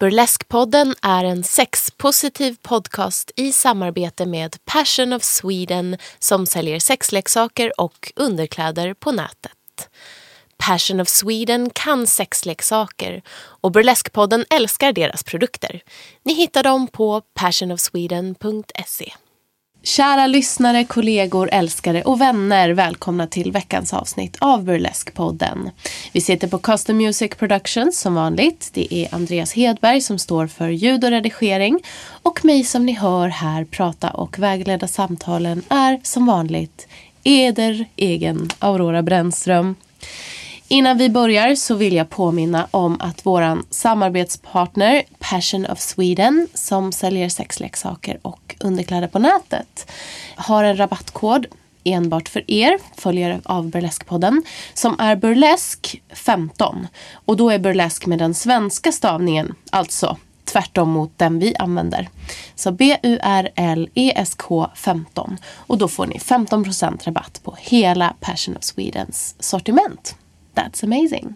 Burleskpodden är en sexpositiv podcast i samarbete med Passion of Sweden som säljer sexleksaker och underkläder på nätet. Passion of Sweden kan sexleksaker och Burleskpodden älskar deras produkter. Ni hittar dem på passionofsweden.se. Kära lyssnare, kollegor, älskare och vänner. Välkomna till veckans avsnitt av Burlesque-podden. Vi sitter på Custom Music Productions som vanligt. Det är Andreas Hedberg som står för ljud och redigering. Och mig som ni hör här prata och vägleda samtalen är som vanligt eder egen Aurora Brännström. Innan vi börjar så vill jag påminna om att vår samarbetspartner Passion of Sweden som säljer sexleksaker och underkläder på nätet har en rabattkod enbart för er, följare av Burleskpodden som är burlesk15 Och då är burlesk med den svenska stavningen, alltså tvärtom mot den vi använder. Så B-U-R-L-E-S-K 15. Och då får ni 15% rabatt på hela Passion of Swedens sortiment. That's amazing.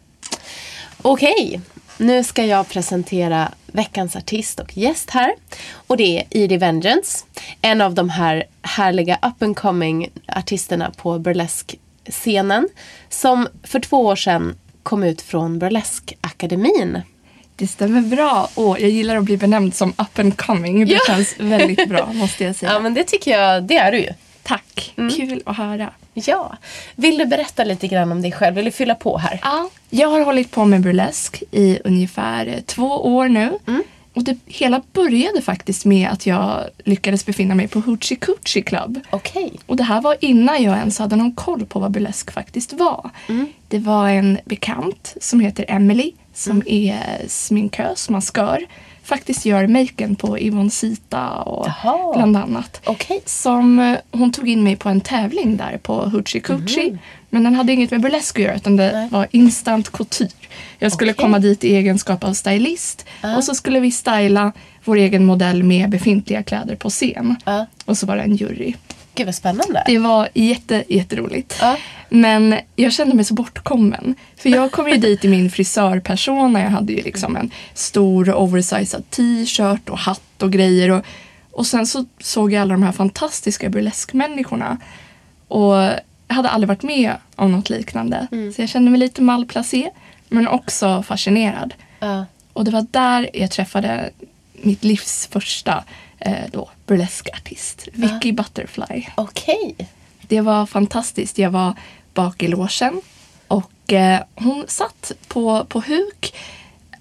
Okej, okay, nu ska jag presentera veckans artist och gäst här. Och det är Edie Vengeance. En av de här härliga up and coming artisterna på burlesque-scenen. Som för två år sedan kom ut från Burlesque-akademin. Det stämmer bra. Och jag gillar att bli benämnd som up and coming. Det ja. känns väldigt bra måste jag säga. Ja men det tycker jag, det är du ju. Tack, mm. kul att höra. Ja. Vill du berätta lite grann om dig själv? Vill du fylla på här? Ja, jag har hållit på med burlesk i ungefär två år nu. Mm. Och det hela började faktiskt med att jag lyckades befinna mig på Hoochie Coochie Club. Okay. Och det här var innan jag ens hade någon koll på vad burlesk faktiskt var. Mm. Det var en bekant som heter Emily som mm. är sminkös, maskör faktiskt gör maken på Yvonne Sita och Jaha. bland annat. Okay. Som, eh, hon tog in mig på en tävling där på Hoochie Coochie. Mm. Men den hade inget med burlesk att göra utan det Nej. var instant couture. Jag skulle okay. komma dit i egenskap av stylist uh. och så skulle vi styla vår egen modell med befintliga kläder på scen. Uh. Och så var det en jury. Gud vad spännande. Det var jätte, jätteroligt. Uh. Men jag kände mig så bortkommen. För jag kom ju dit i min frisörpersona. Jag hade ju liksom en stor oversized t-shirt och hatt och grejer. Och, och sen så såg jag alla de här fantastiska burleskmänniskorna. Och jag hade aldrig varit med om något liknande. Mm. Så jag kände mig lite malplacé. Men också fascinerad. Uh. Och det var där jag träffade mitt livs första eh, då, burleskartist. Vicky uh. Butterfly. Okej. Okay. Det var fantastiskt. Jag var bak i logen och eh, hon satt på, på huk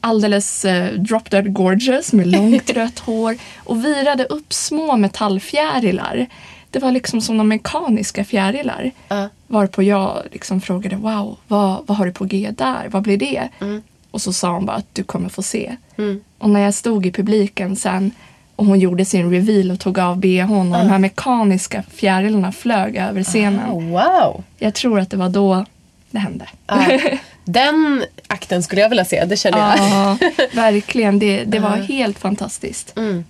alldeles eh, drop dead gorgeous med långt rött hår och virade upp små metallfjärilar. Det var liksom som de mekaniska fjärilar. Uh. Varpå jag liksom frågade wow, vad, vad har du på G där? Vad blir det? Mm. Och så sa hon bara att du kommer få se. Mm. Och när jag stod i publiken sen och hon gjorde sin reveal och tog av bhn och uh. de här mekaniska fjärilarna flög över scenen. Oh, wow. Jag tror att det var då det hände. Uh. Den akten skulle jag vilja se, det känner jag. Ja, verkligen. Det, det var helt fantastiskt. Mm.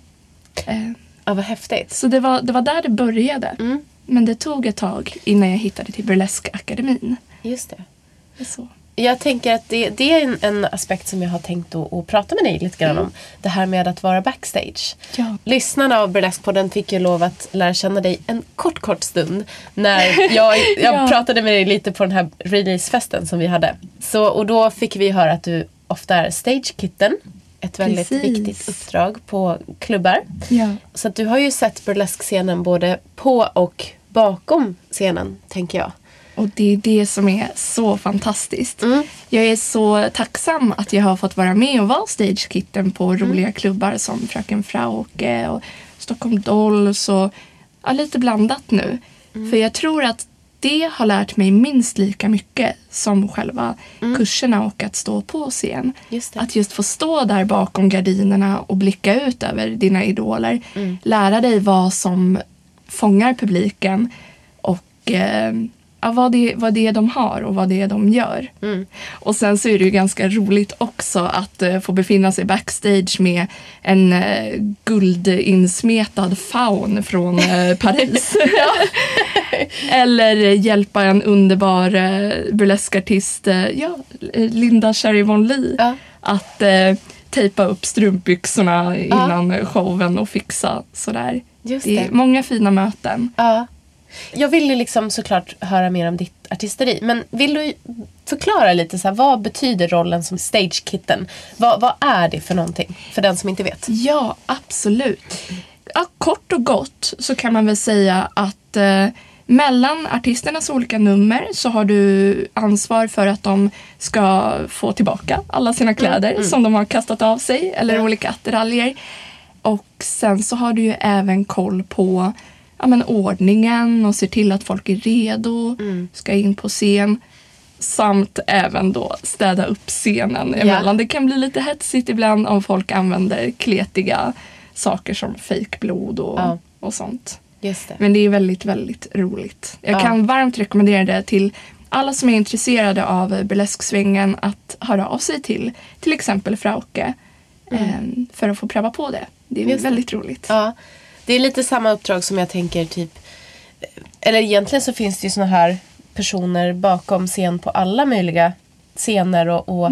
Uh. Ja, vad häftigt. Så det var, det var där det började. Mm. Men det tog ett tag innan jag hittade till Burlesque-akademin. Just det. Så. Jag tänker att det, det är en, en aspekt som jag har tänkt att, att prata med dig lite grann om. Det här med att vara backstage. Ja. Lyssnarna av Burlesque-podden fick ju lov att lära känna dig en kort, kort stund. När jag, jag Ja. pratade med dig lite på den här releasefesten som vi hade. Så, och då fick vi höra att du ofta är stagekitten. Ett väldigt Precis. viktigt uppdrag på klubbar. Ja. Så att du har ju sett burlesque-scenen både på och bakom scenen, tänker jag. Och det är det som är så fantastiskt. Jag är så tacksam att jag har fått vara med och vara stagekitten på roliga klubbar som Fröken Frauke och Stockholm Dolls och ja, lite blandat nu. För jag tror att det har lärt mig minst lika mycket som själva kurserna och att stå på scen. Just. Att just få stå där bakom gardinerna och blicka ut över dina idoler. Lära dig vad som fångar publiken och eh, ja, vad, det, vad det är de har och vad det är de gör. Och sen så är det ju ganska roligt också att eh, få befinna sig backstage med en eh, guldinsmetad faun från eh, Paris. Eller hjälpa en underbar eh, burleskartist, ja, Linda Cherry Von Lee, att tejpa upp strumpbyxorna innan showen och fixa sådär. Just det är det. många fina möten. Ja. Jag vill ju liksom såklart höra mer om ditt artisteri. Men vill du förklara lite så här, vad betyder rollen som stagekitten? Vad, vad är det för någonting? För den som inte vet. Ja, absolut. Ja, kort och gott så kan man väl säga att eh, mellan artisternas olika nummer så har du ansvar för att de ska få tillbaka alla sina kläder som de har kastat av sig eller Ja. olika attiraljer. Och sen så har du ju även koll på ja, men ordningen och ser till att folk är redo, ska in på scen. Samt även då städa upp scenen emellan. Det kan bli lite hetsigt ibland om folk använder kletiga saker som fejkblod och, Ja. och sånt. Det. Men det är väldigt, väldigt roligt. Jag Ja. kan varmt rekommendera det till alla som är intresserade av burlesksvängen att höra av sig till till exempel Frauke eh, för att få pröva på det. Det är Mm. Just det. väldigt roligt. Ja. Det är lite samma uppdrag som jag tänker typ Eller egentligen så finns det ju såna här personer bakom scen på alla möjliga scener och, och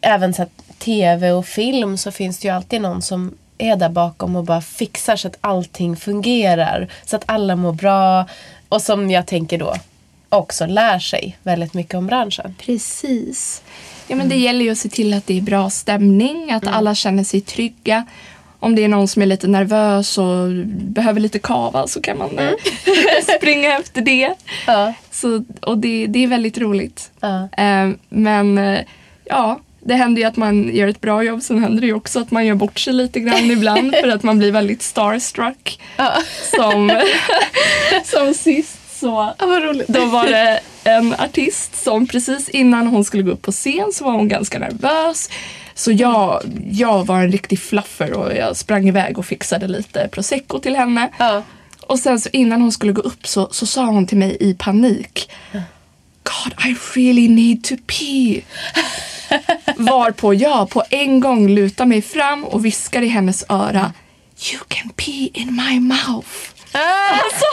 även så att tv och film så finns det ju alltid någon som är där bakom och bara fixar så att allting fungerar. Så att alla mår bra. Och som jag tänker då också lär sig väldigt mycket om branschen. Precis. Ja, men Det gäller ju att se till att det är bra stämning, att alla känner sig trygga. Om det är någon som är lite nervös och behöver lite kava så kan man eh, springa efter det. Ja. Så, och det, det är väldigt roligt. Ja. Eh, men eh, ja, det händer ju att man gör ett bra jobb. Sen händer det ju också att man gör bort sig lite grann ibland för att man blir väldigt starstruck. Ja. Som, som sist så Ja, vad roligt. då var det en artist som precis innan hon skulle gå upp på scen så var hon ganska nervös. Så jag, jag var en riktig fluffer och jag sprang iväg och fixade lite prosecco till henne. Ja. Och sen så innan hon skulle gå upp så, så sa hon till mig i panik God, I really need to pee. Varpå jag på en gång lutar mig fram och viskar i hennes öra You can pee in my mouth. Alltså,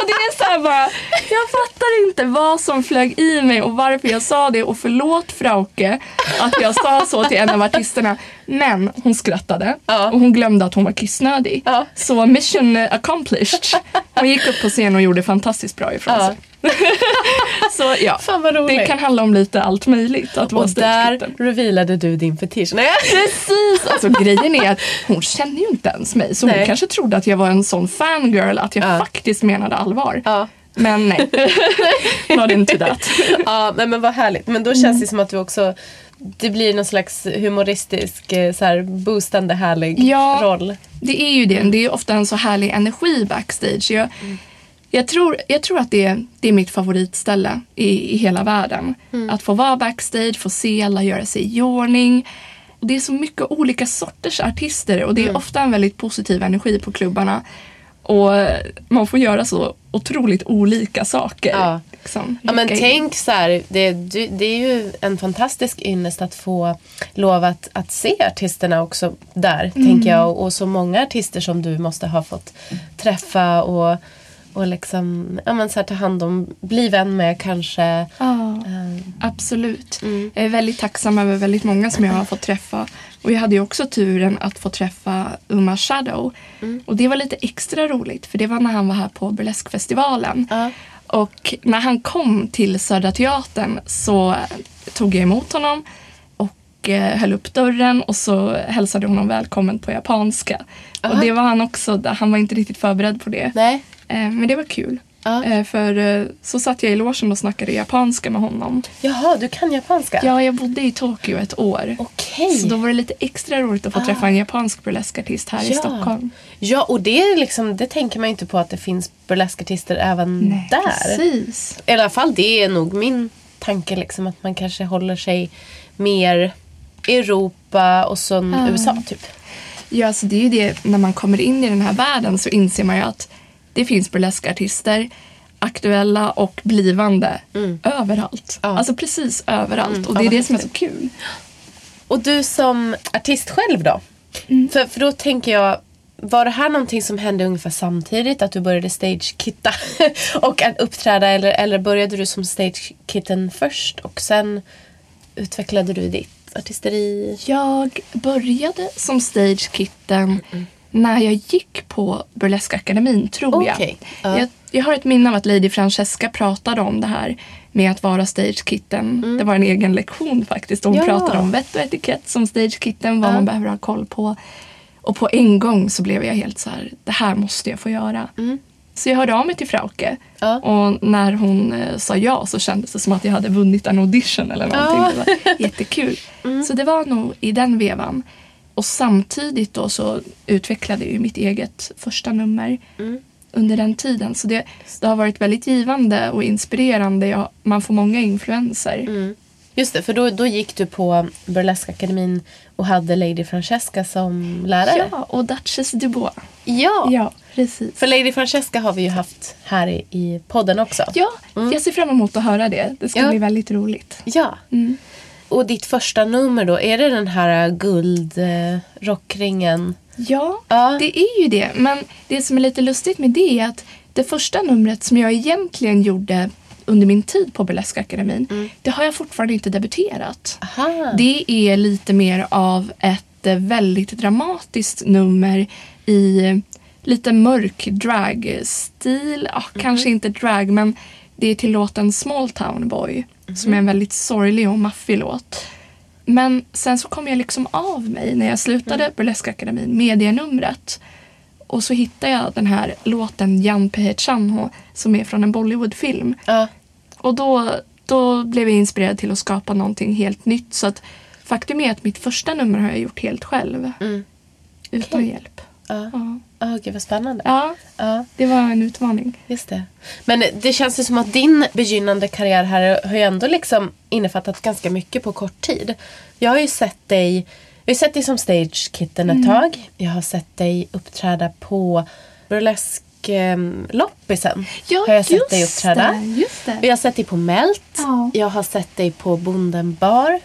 och det är så här bara, jag fattar inte vad som flög i mig och varför jag sa det och förlåt Frauke att jag sa så till en av artisterna. Men hon skrattade Ja. och hon glömde att hon var kissnödig. Ja. Så mission accomplished. Hon gick upp på scen och gjorde fantastiskt bra ifrån Ja. sig. så ja, det kan handla om lite allt möjligt att Och där revealade du din fetisch. Nej. Precis! Alltså grejen är att hon kände ju inte ens mig. Så Nej. hon kanske trodde att jag var en sån fangirl att jag Ja. faktiskt menade allvar. Ja. Men nej. Not into that. Ja, nej, men vad härligt. Men då känns det som att du också det blir någon slags humoristisk, eh, så här, boostande härlig Ja. roll. Det är ju det. Det är ofta en så härlig energi backstage. Jag, jag, tror, jag tror att det är, det är mitt favoritställe i, i hela världen. Att få vara backstage, få se alla göra sig i ordning. Och det är så mycket olika sorters artister och det är ofta en väldigt positiv energi på klubbarna. Och man får göra så otroligt olika saker. Ja. Liksom. Ja, men in. tänk så här, det, det är ju en fantastisk ynnest att få lov att, att se artisterna också där, tänker jag. Och, och så många artister som du måste ha fått träffa och, och liksom, ja, men så här, ta hand om, bli vän med kanske. Ja, Eh, absolut. Jag är väldigt tacksam över väldigt många som jag har fått träffa. Och jag hade ju också turen att få träffa Uma Shadow. Och det var lite extra roligt för det var när han var här på Burleskfestivalen. Ja. Och när han kom till Södra Teatern så tog jag emot honom och eh, höll upp dörren och så hälsade honom välkommen på japanska. Aha. Och det var han också, han var inte riktigt förberedd på det. nej. Eh, Men det var kul. Ja. Eh, För eh, så satt jag i logen och snackade japanska med honom. Jaha, du kan japanska? Ja, jag bodde i Tokyo ett år. Okej. Så då var det lite extra roligt att få Ah. träffa en japansk burleskartist här i Ja. Stockholm. Ja, och det, är liksom, det tänker man ju inte på att det finns burleskartister även Nej, där. precis. I alla fall det är nog min tanke liksom att man kanske håller sig mer Europa och så Ja. USA typ. Ja, alltså det är ju det, när man kommer in i den här världen så inser man ju att det finns burleskartister, aktuella och blivande, överallt. Ja. Alltså precis överallt. Mm, och ja, det är vad det som är så kul. Och du som artist själv då? Mm. För, för då tänker jag, var det här någonting som hände ungefär samtidigt? Att du började stagekitta och att uppträda? Eller, eller började du som stagekitten först och sen utvecklade du ditt artisteri? Jag började som stagekitten när jag gick på Burleskakademin, tror jag. Okej, ja. jag. Jag har ett minne av att Lady Francesca pratade om det här med att vara stagekitten. Det var en egen lektion faktiskt. Hon Mm. Ja. pratade om vett och etikett som stagekitten, vad Ja. man behöver ha koll på. Och på en gång så blev jag helt så här, det här måste jag få göra. Så jag hörde av mig till Frauke. Mm. Ja. Och när hon eh, sa ja så kändes det som att jag hade vunnit en audition eller någonting. Det var jättekul. Så det var nog i den vevan. Och samtidigt då så utvecklade jag ju mitt eget första nummer under den tiden. Så det, det har varit väldigt givande och inspirerande. Jag, man får många influenser. Just det, för då, då gick du på Burleskakademin och hade Lady Francesca som lärare. Ja, och Duchess Dubois. Ja. Ja, precis. För Lady Francesca har vi ju haft här i, i podden också. Ja, jag ser fram emot att höra det. Det ska Ja. bli väldigt roligt. Ja. Mm. Och ditt första nummer då, är det den här guldrockringen? Ja, Ja. det är ju det. Men det som är lite lustigt med det är att det första numret som jag egentligen gjorde under min tid på Burleskakademin, det har jag fortfarande inte debuterat. Aha. Det är lite mer av ett eh, väldigt dramatiskt nummer i lite mörk dragstil. Ja, Kanske inte drag, men det är till låten Small Town Boy som är en väldigt sorglig och maffig låt. Men sen så kom jag liksom av mig när jag slutade Burleskakademin med det numret. Och så hittade jag den här låten Jan Pehechanho som är från en Bollywoodfilm. Ja. Och då, då blev jag inspirerad till att skapa någonting helt nytt. Så att faktum är att mitt första nummer har jag gjort helt själv. Mm. Utan Okej. hjälp. Ja. Ja. Oh, gud vad spännande. ja, Ja, det var en utmaning. just det. Men det känns ju som att din begynnande karriär här har ju ändå liksom innefattat ganska mycket på kort tid. Jag har ju sett dig, jag har sett dig som stagekitten Mm. ett tag. Jag har sett dig uppträda på burlesk-loppisen. har jag sett dig uppträda. det. Just Och det. Jag har sett dig på Melt. Ja. Jag har sett dig på Bonden bar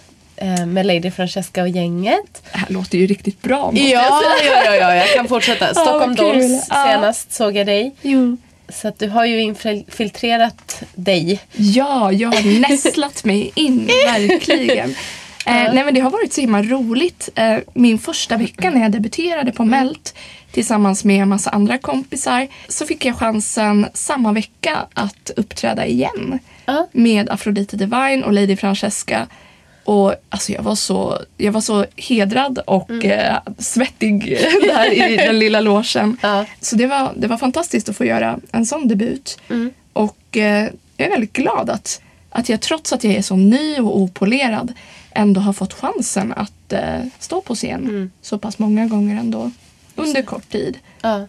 med Lady Francesca och gänget. Det här låter ju riktigt bra. måste jag Ja, säga. ja, ja, ja, jag kan fortsätta. Stockholm kul. Dolls Ja. senast såg jag dig. Jo. Så att du har ju infiltrerat dig. Ja, jag har nästlat mig in, verkligen. Eh, nej men det har varit så himla roligt. Eh, min första vecka när jag debuterade på Melt tillsammans med en massa andra kompisar så fick jag chansen samma vecka att uppträda igen Ja. med Aphrodite Divine och Lady Francesca. Och alltså jag var så, jag var så hedrad och eh, svettig där i den lilla logen. Ja. Så det var, det var fantastiskt att få göra en sån debut. Mm. Och eh, jag är väldigt glad att, att jag trots att jag är så ny och opolerad ändå har fått chansen att eh, stå på scen Mm. så pass många gånger ändå. Under kort tid. Ja.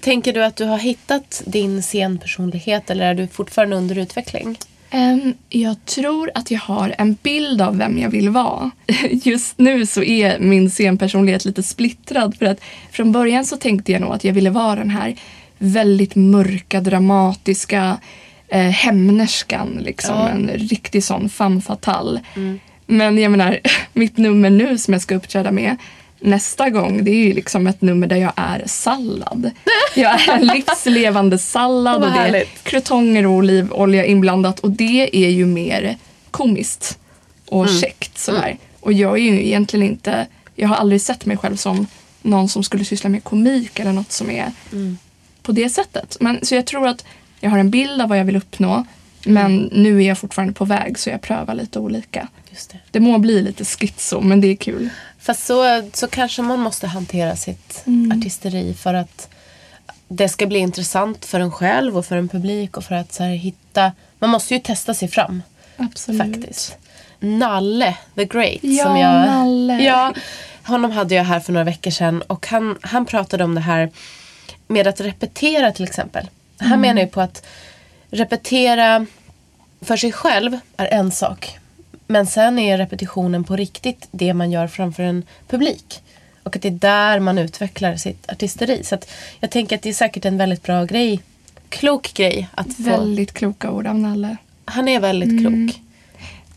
Tänker du att du har hittat din scenpersonlighet eller är du fortfarande under utveckling? Ehm, jag tror att jag har en bild av vem jag vill vara. Just nu så är min scenpersonlighet lite splittrad för att från början så tänkte jag nog att jag ville vara den här väldigt mörka, dramatiska eh, hämnerskan. Liksom. Ja. En riktig sån femme fatale. Men jag menar, mitt nummer nu som jag ska uppträda med nästa gång det är ju liksom ett nummer där jag är sallad. Jag är en livslevande sallad och det är krutonger och olivolja inblandat och det är ju mer komiskt och Mm. käckt sådär. Och jag är ju egentligen inte, jag har aldrig sett mig själv som någon som skulle syssla med komik eller något som är Mm. på det sättet. Men, så jag tror att jag har en bild av vad jag vill uppnå men nu är jag fortfarande på väg så jag prövar lite olika. Just det. Det må bli lite schizo men det är kul. Fast så, så kanske man måste hantera sitt artisteri för att det ska bli intressant för en själv och för en publik och för att så här hitta... Man måste ju testa sig fram Absolut. faktiskt. Nalle the Great. Ja, som jag, Nalle. Ja, honom hade jag här för några veckor sedan och han, han pratade om det här med att repetera till exempel. Han Mm. menar ju på att repetera för sig själv är en sak. Men sen är repetitionen på riktigt det man gör framför en publik. Och att det är där man utvecklar sitt artisteri. Så jag tänker att det är säkert en väldigt bra grej. Klok grej att få. Väldigt kloka ord av Nalle. Han är väldigt Mm. klok.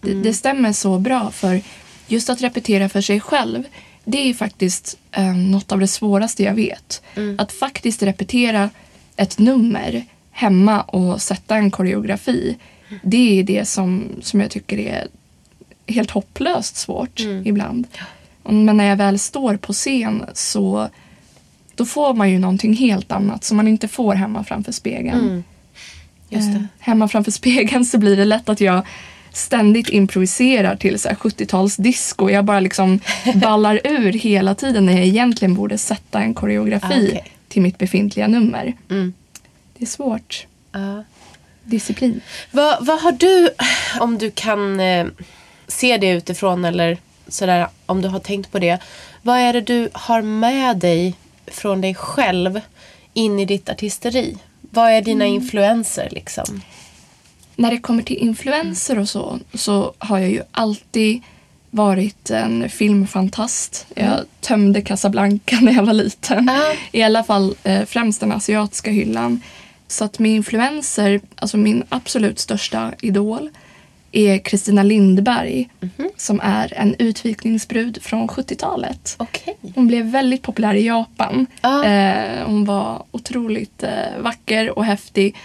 Det, det stämmer så bra för just att repetera för sig själv det är faktiskt eh, något av det svåraste jag vet. Att faktiskt repetera ett nummer hemma och sätta en koreografi det är det som, som jag tycker är helt hopplöst svårt ibland. Men när jag väl står på scen så då får man ju någonting helt annat som man inte får hemma framför spegeln. Mm. Just Eh, hemma framför spegeln så blir det lätt att jag ständigt improviserar till så här 70-talsdisco. Jag bara liksom ballar ur hela tiden när jag egentligen borde sätta en koreografi Ah, okej. till mitt befintliga nummer. Mm. Det är svårt. Ja. Disciplin. Vad, vad har du, om du kan eh, se det utifrån eller sådär, om du har tänkt på det. Vad är det du har med dig från dig själv in i ditt artisteri? Vad är dina influenser liksom? När det kommer till influenser och så, så har jag ju alltid varit en filmfantast. Jag tömde Casablanca när jag var liten. Ah. I alla fall eh, främst den asiatiska hyllan. Så att med influenser, alltså min absolut största idol är Kristina Lindberg som är en utvikningsbrud från 70-talet. Okej. Hon blev väldigt populär i Japan. Ah. Eh, hon var otroligt eh, vacker och häftig.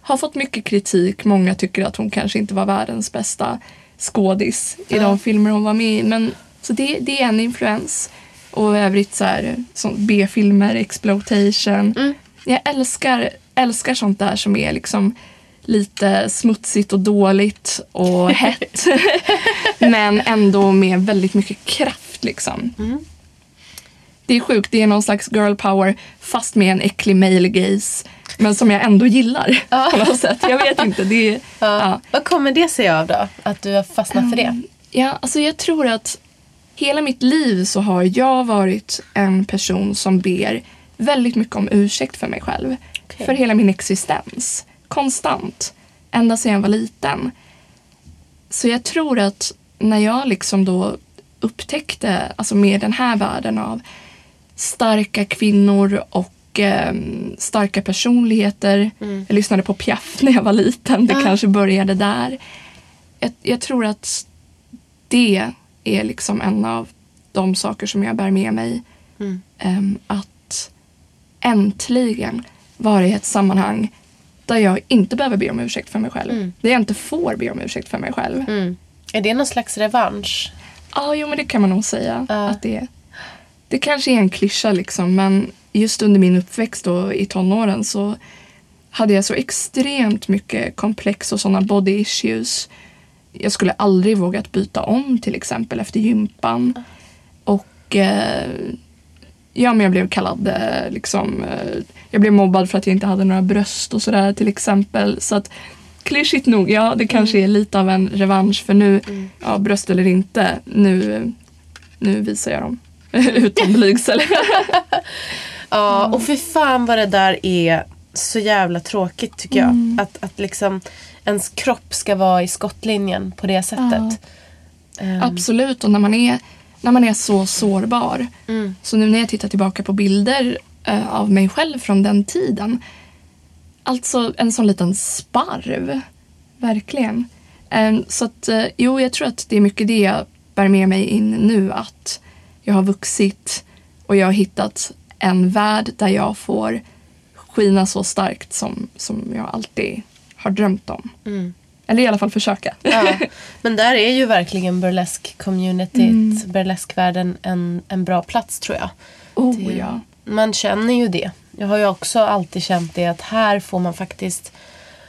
Har fått mycket kritik. Många tycker att hon kanske inte var världens bästa skådis i Ah. de filmer hon var med i. Men, så det, det är en influens. Och i övrigt så här, B-filmer, exploitation. Mm. Jag älskar, älskar sånt där som är liksom lite smutsigt och dåligt och hett. men ändå med väldigt mycket kraft liksom. Mm. Det är sjukt, det är någon slags girl power fast med en äcklig male gaze. Men som jag ändå gillar på något sätt. Jag vet inte. Det är, Ja. ja. Vad kommer det sig av då? Att du har fastnat för det? Ja, alltså jag tror att hela mitt liv så har jag varit en person som ber väldigt mycket om ursäkt för mig själv. Okej. För hela min existens. Konstant. Ända sedan jag var liten. Så jag tror att när jag liksom då upptäckte, alltså med den här världen av starka kvinnor och ehm, starka personligheter. Jag lyssnade på Piaf när jag var liten. Det Ah. kanske började där. Jag, jag tror att det är liksom en av de saker som jag bär med mig. Mm. Ehm, att äntligen vara i ett sammanhang där jag inte behöver be om ursäkt för mig själv. Mm. Där jag inte får be om ursäkt för mig själv. Mm. Är det någon slags revansch? Ja, jo men det kan man nog säga Ja. att det är. Det kanske är en klyscha liksom men just under min uppväxt då, i tonåren så hade jag så extremt mycket komplex och sådana body issues. Jag skulle aldrig vågat byta om till exempel efter gympan. Och eh, ja, men jag blev kallad eh, liksom, eh, jag blev mobbad för att jag inte hade några bröst och sådär till exempel. Så att klyschigt nog, ja det kanske är lite av en revansch för nu, ja bröst eller inte, nu, nu visar jag dem. Utan blygsel. Ja, och för fan vad det där är så jävla tråkigt tycker jag. Mm. Att, att liksom ens kropp ska vara i skottlinjen på det sättet. Ehm, Absolut, och när man är, när man är så sårbar. Mm. Så nu när jag tittar tillbaka på bilder av mig själv från den tiden. Alltså en sån liten sparv. Verkligen. Em, så att, eh, jo, jag tror att det är mycket det jag bär med mig in nu. Att jag har vuxit Och jag har hittat en värld där jag får skina så starkt som, som jag alltid har drömt om. Mm. Eller i alla fall försöka. Ja. Men där är ju verkligen burlesk-communityt, burleskvärlden en, en bra plats tror jag. Oh, Det- ja. Man känner ju det. Jag har ju också alltid känt det att här får man faktiskt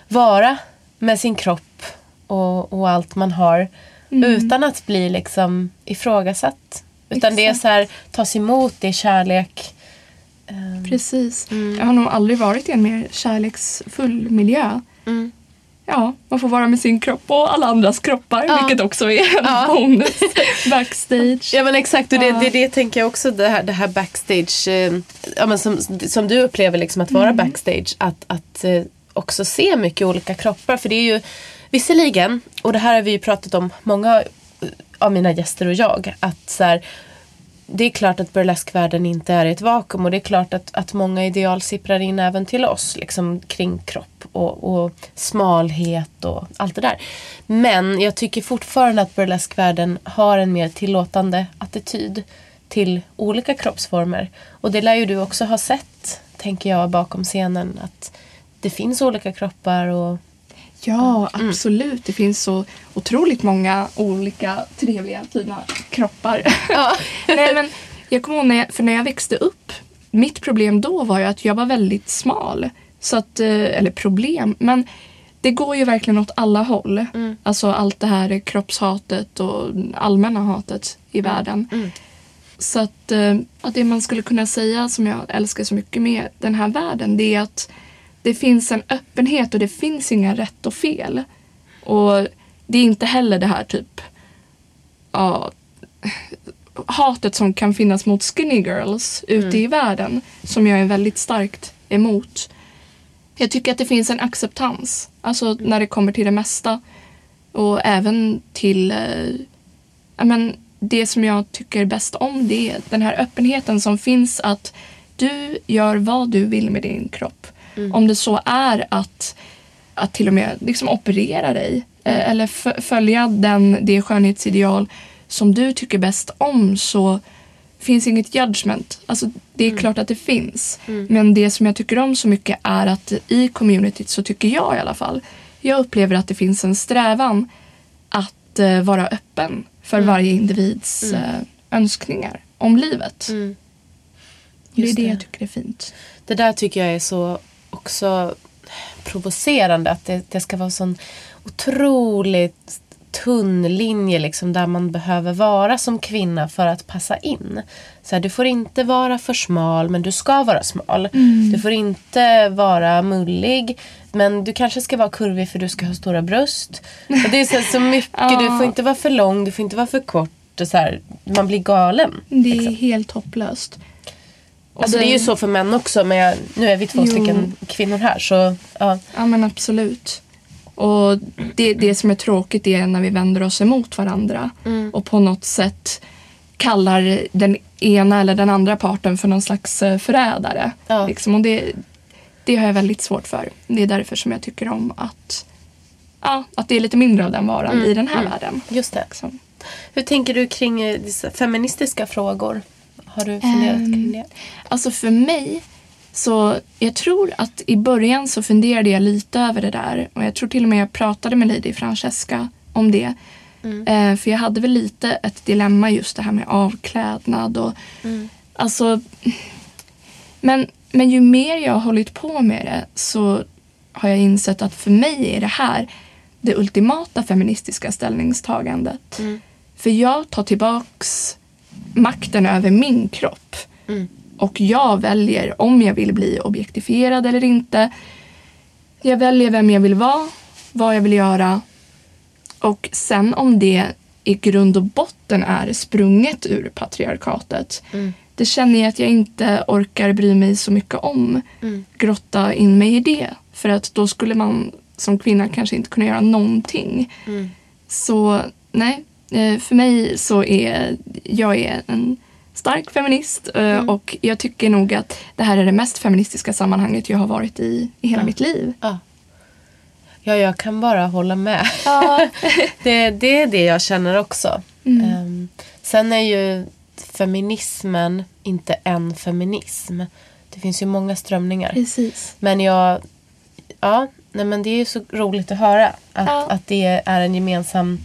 vara med sin kropp och, och allt man har utan att bli liksom ifrågasatt. Utan det är Exakt. så här, tas emot, det är kärlek. Ehm, Precis. Jag har nog aldrig varit i en mer kärleksfull miljö. Mm. Ja, man får vara med sin kropp och alla andras kroppar, Ja. vilket också är en Ja. bonus backstage. Ja men exakt och det, Ja. det, det tänker jag också det här, det här backstage eh, ja, men som, som du upplever liksom att vara backstage att, att eh, också se mycket olika kroppar för det är ju visserligen och det här har vi ju pratat om många av mina gäster och jag att så här, det är klart att burleskvärlden inte är i ett vakuum och det är klart att, att många ideal sipprar in även till oss liksom kring kropp och, och smalhet och allt det där. Men jag tycker fortfarande att burleskvärlden har en mer tillåtande attityd till olika kroppsformer. Och det lär ju du också ha sett, tänker jag, bakom scenen. Att det finns olika kroppar och Ja, absolut. Det finns så otroligt många olika trevliga, fina kroppar. Nej, men jag kommer ihåg när jag, för när jag växte upp. Mitt problem då var ju att jag var väldigt smal. Så att, eh, eller problem, men det går ju verkligen åt alla håll. Alltså allt det här kroppshatet och allmänna hatet i världen. Så att, eh, att det man skulle kunna säga som jag älskar så mycket med den här världen det är att det finns en öppenhet och det finns inga rätt och fel. Och det är inte heller det här typ ja, hatet som kan finnas mot skinny girls ute i världen som jag är väldigt starkt emot. Jag tycker att det finns en acceptans, alltså när det kommer till det mesta. Och även till eh, men det som jag tycker bäst om det är den här öppenheten som finns att du gör vad du vill med din kropp. Om det så är att, att till och med liksom operera dig eh, eller f- följa den, det skönhetsideal som du tycker bäst om så finns inget judgment. Alltså, det är klart att det finns. Men det som jag tycker om så mycket är att i communityt så tycker jag i alla fall. Jag upplever att det finns en strävan att eh, vara öppen för varje individs eh, önskningar om livet. det är Mm. Det det. jag tycker är fint. Det där tycker jag är så också provocerande att det, det ska vara sån otroligt tunn linje liksom där man behöver vara som kvinna för att passa in. Så här, du får inte vara för smal men du ska vara smal. Du får inte vara mullig men du kanske ska vara kurvig för du ska ha stora bröst. Och det är så, så mycket, du får inte vara för lång, du får inte vara för kort. Och så här, man blir galen. Det är liksom. helt hopplöst. Och Alltså det är ju så för män också men jag, nu är vi två Jo. stycken kvinnor här så ja. Ja men absolut. Och det, det som är tråkigt är när vi vänder oss emot varandra Mm. och på något sätt kallar den ena eller den andra parten för någon slags eh, förrädare. Ja. Liksom. Och det, det har jag väldigt svårt för. Det är därför som jag tycker om att, ja, att det är lite mindre av den varan Mm, i den här världen. Just det. Liksom. Hur tänker du kring eh, feministiska frågor? Har du funderat Ehm, kring det? Alltså för mig så jag tror att i början så funderade jag lite över det där och jag tror till och med jag pratade med Lady Francesca om det. Eh, för jag hade väl lite ett dilemma just det här med avklädnad och alltså men, men ju mer jag har hållit på med det så har jag insett att för mig är det här det ultimata feministiska ställningstagandet. För jag tar tillbaks makten över min kropp. Och jag väljer om jag vill bli objektifierad eller inte. Jag väljer vem jag vill vara, vad jag vill göra. Och sen om det i grund och botten är sprunget ur patriarkatet. Det känner jag att jag inte orkar bry mig så mycket om. Grotta in mig i det. För att då skulle man som kvinna kanske inte kunna göra någonting. Så nej, för mig så är jag är en stark feminist eh, och jag tycker nog att det här är det mest feministiska sammanhanget jag har varit i i hela mitt liv. Ja. ja, jag kan bara hålla med. Ja. det, det är det jag känner också. Mm. Ehm, sen är ju feminismen inte en feminism. Det finns ju många strömningar. Precis. Men jag, ja, nej men det är ju så roligt att höra att, Ja. att det är en gemensam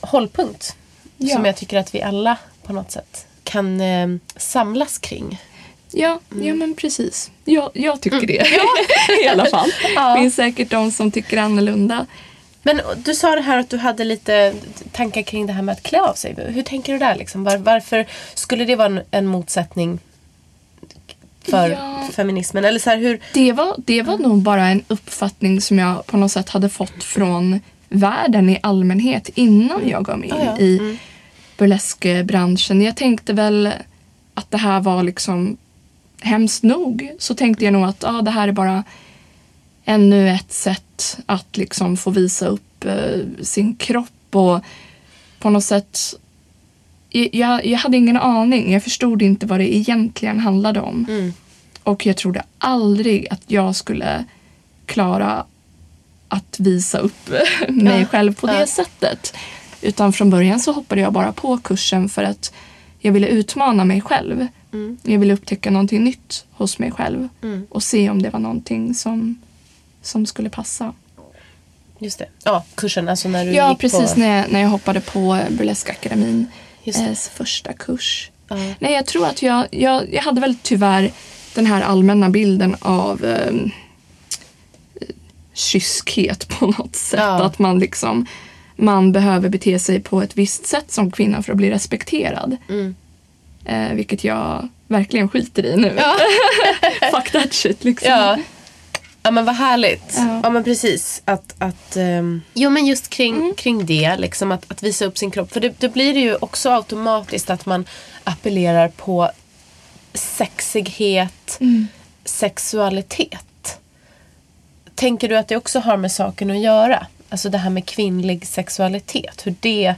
hållpunkt. Ja. Som jag tycker att vi alla på något sätt kan eh, samlas kring. Ja, Mm. ja men precis. Jag, jag tycker det i alla fall. Ja. Det finns säkert de som tycker annorlunda. Men du sa det här att du hade lite tankar kring det här med att klä av sig. Hur tänker du där? Liksom? Var, varför skulle det vara en, en motsättning för Ja. feminismen? Eller så här, hur... Det var, det var nog bara en uppfattning som jag på något sätt hade fått från världen i allmänhet innan jag gav mig in Ja, ja. i burleskbranschen. Jag tänkte väl att det här var liksom hemskt nog. Så tänkte jag nog att ah, det här är bara ännu ett sätt att liksom få visa upp eh, sin kropp och på något sätt jag, jag hade ingen aning. Jag förstod inte vad det egentligen handlade om. Mm. Och jag trodde aldrig att jag skulle klara att visa upp mig Ja, själv på det ja. sättet. Utan från början så hoppade jag bara på kursen för att jag ville utmana mig själv. Mm. Jag ville upptäcka någonting nytt hos mig själv Mm. och se om det var någonting som, som skulle passa. Just det. Ja, kursen. Alltså när du Ja, gick precis på... när jag, när jag hoppade på Burleskakademin. Just det. Eh, första kurs. Ja. Nej, jag tror att jag, jag, jag hade väl tyvärr den här allmänna bilden av eh, kyskhet på något sätt. Ja. Att man liksom man behöver bete sig på ett visst sätt som kvinna för att bli respekterad. Mm. Eh, vilket jag verkligen skiter i nu. Ja. Fuck that shit liksom. Ja. ja men vad härligt. Ja, Ja. men precis. Att, att, ehm, jo men just kring, Mm. kring det. Liksom att, att visa upp sin kropp. För det, då blir det ju också automatiskt att man appellerar på sexighet, Mm. sexualitet. Tänker du att det också har med saken att göra? Alltså det här med kvinnlig sexualitet. Hur det,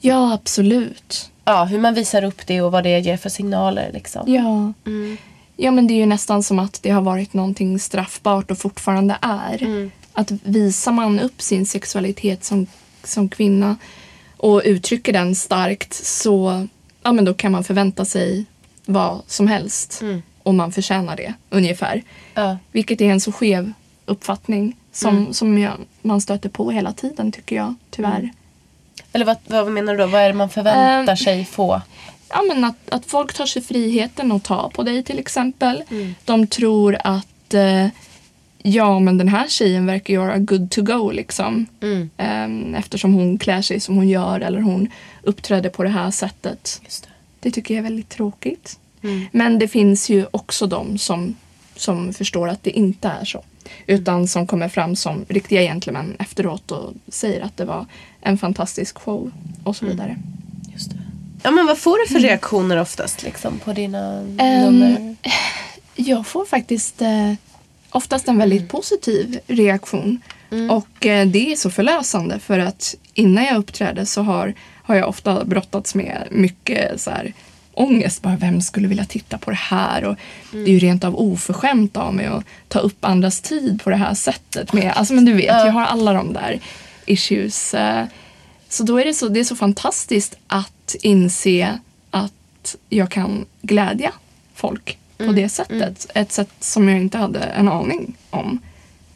ja, absolut. ja hur man visar upp det och vad det ger för signaler liksom. Ja. Mm. ja, men det är ju nästan som att det har varit någonting straffbart och fortfarande är. Mm. Att visar man upp sin sexualitet som, som kvinna och uttrycker den starkt så ja, men då kan man förvänta sig vad som helst. Mm. Och man förtjänar det, ungefär. Ja. Vilket är en så skev uppfattning som, Mm. som jag, man stöter på hela tiden, tycker jag. Tyvärr. Eller vad, vad menar du då? Vad är det man förväntar Ehm, sig få? Ja, men att, att folk tar sig friheten att ta på dig till exempel. Mm. De tror att eh, ja, men den här tjejen verkar vara good to go liksom. Mm. Ehm, eftersom hon klär sig som hon gör eller hon uppträder på det här sättet. Det. Det tycker jag är väldigt tråkigt. Mm. Men det finns ju också de som, som förstår att det inte är så. Utan som kommer fram som riktiga gentlemän efteråt och säger att det var en fantastisk show och så Mm. vidare. Just det. Ja, men vad får du för reaktioner oftast liksom, på dina Ehm, nummer? Jag får faktiskt eh, oftast en väldigt positiv reaktion. Mm. Och eh, det är så förlösande för att innan jag uppträder så har, har jag ofta brottats med mycket så här, ångest. Bara, vem skulle vilja titta på det här? Och Det är ju rent av oförskämt av mig att ta upp andras tid på det här sättet. Med, alltså, men du vet, Ja. jag har alla de där issues. eh, Så då är det så, det är så fantastiskt att inse att jag kan glädja folk på det sättet. Ett sätt som jag inte hade en aning om.